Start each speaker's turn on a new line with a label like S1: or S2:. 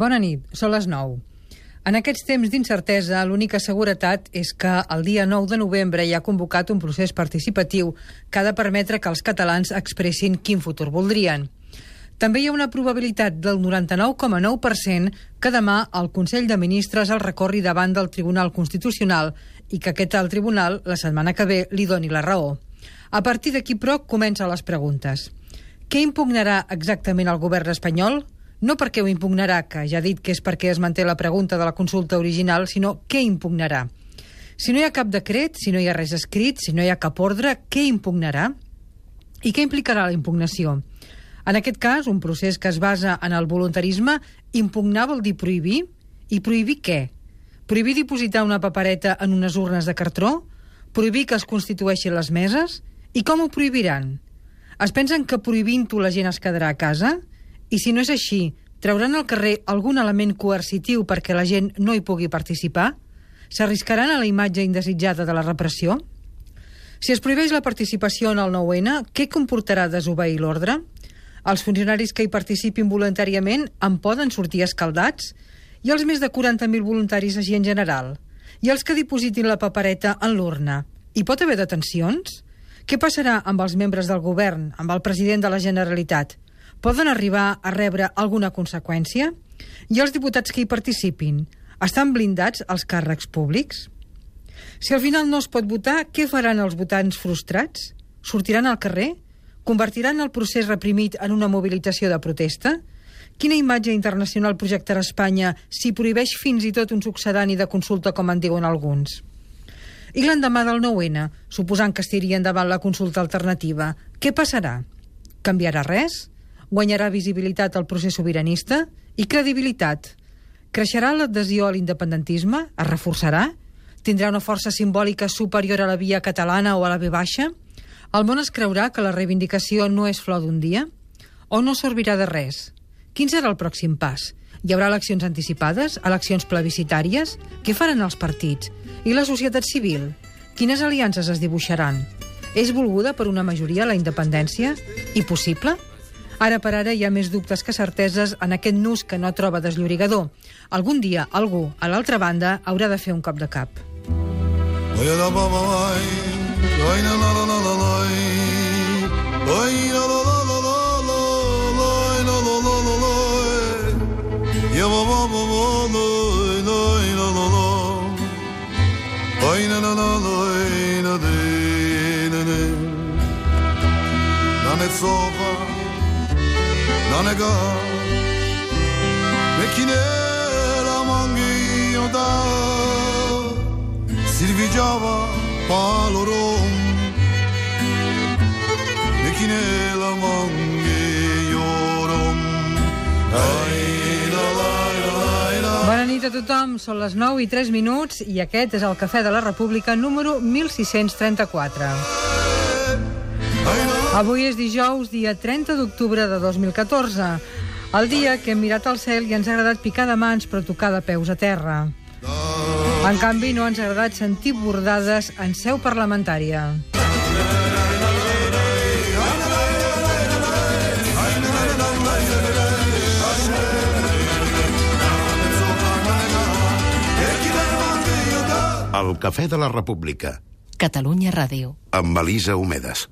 S1: Bona nit, són les 9. En aquests temps d'incertesa, l'única seguretat és que el dia 9 de novembre hi ha convocat un procés participatiu que ha de permetre que els catalans expressin quin futur voldrien. També hi ha una probabilitat del 99,9% que demà el Consell de Ministres el recorri davant del Tribunal Constitucional i que aquest al tribunal, la setmana que ve, li doni la raó. A partir d'aquí, però, comencen les preguntes. Què impugnarà exactament el govern espanyol? No perquè ho impugnarà, que ja ha dit que és perquè es manté la pregunta de la consulta original, sinó què impugnarà. Si no hi ha cap decret, si no hi ha res escrit, si no hi ha cap ordre, què impugnarà? I què implicarà la impugnació? En aquest cas, un procés que es basa en el voluntarisme, impugnar vol dir prohibir? I prohibir què? Prohibir dipositar una papereta en unes urnes de cartró? Prohibir que es constitueixin les meses? I com ho prohibiran? Es pensen que prohibint-ho la gent es quedarà a casa? I si no és així, trauran al carrer algun element coercitiu perquè la gent no hi pugui participar? S'arriscaran a la imatge indesitjada de la repressió? Si es prohibeix la participació en el 9-N, què comportarà desobeir l'ordre? Els funcionaris que hi participin voluntàriament en poden sortir escaldats? I els més de 40.000 voluntaris així en general? I els que dipositin la papereta en l'urna? Hi pot haver detencions? Què passarà amb els membres del govern, amb el president de la Generalitat? Poden arribar a rebre alguna conseqüència? I els diputats que hi participin estan blindats als càrrecs públics? Si al final no es pot votar, què faran els votants frustrats? Sortiran al carrer? Convertiran el procés reprimit en una mobilització de protesta? Quina imatge internacional projectarà Espanya si prohibeix fins i tot un succedani de consulta, com en diuen alguns? I l'endemà del 9-N, suposant que estiria endavant la consulta alternativa, què passarà? Canviarà res? Guanyarà visibilitat al procés sobiranista i credibilitat. Creixerà l'adhesió a l'independentisme? Es reforçarà? Tindrà una força simbòlica superior a la via catalana o a la V baixa? El món es creurà que la reivindicació no és flor d'un dia? O no servirà de res? Quin serà el pròxim pas? Hi haurà eleccions anticipades? Eleccions plebiscitàries? Què faran els partits? I la societat civil? Quines aliances es dibuixaran? És volguda per una majoria la independència? I possible? Ara per ara hi ha més dubtes que certeses en aquest nus que no troba desllorigador. Algun dia algú, a l'altra banda, haurà de fer un cop de cap. Sofa nega Mekine la mangi da. Silvigiava palorom Mekine la mangi iorom Bona nit a tothom, són les 9 i 3 minuts i aquest és el Cafè de la República número 1634. Avui és dijous, dia 30 d'octubre de 2014. El dia que hem mirat al cel i ens ha agradat picar de mans però tocar de peus a terra. En canvi, no ens ha agradat sentir bordades en seu parlamentària.
S2: El Cafè de la República.
S3: Catalunya Ràdio.
S2: Amb Elisa Homedes.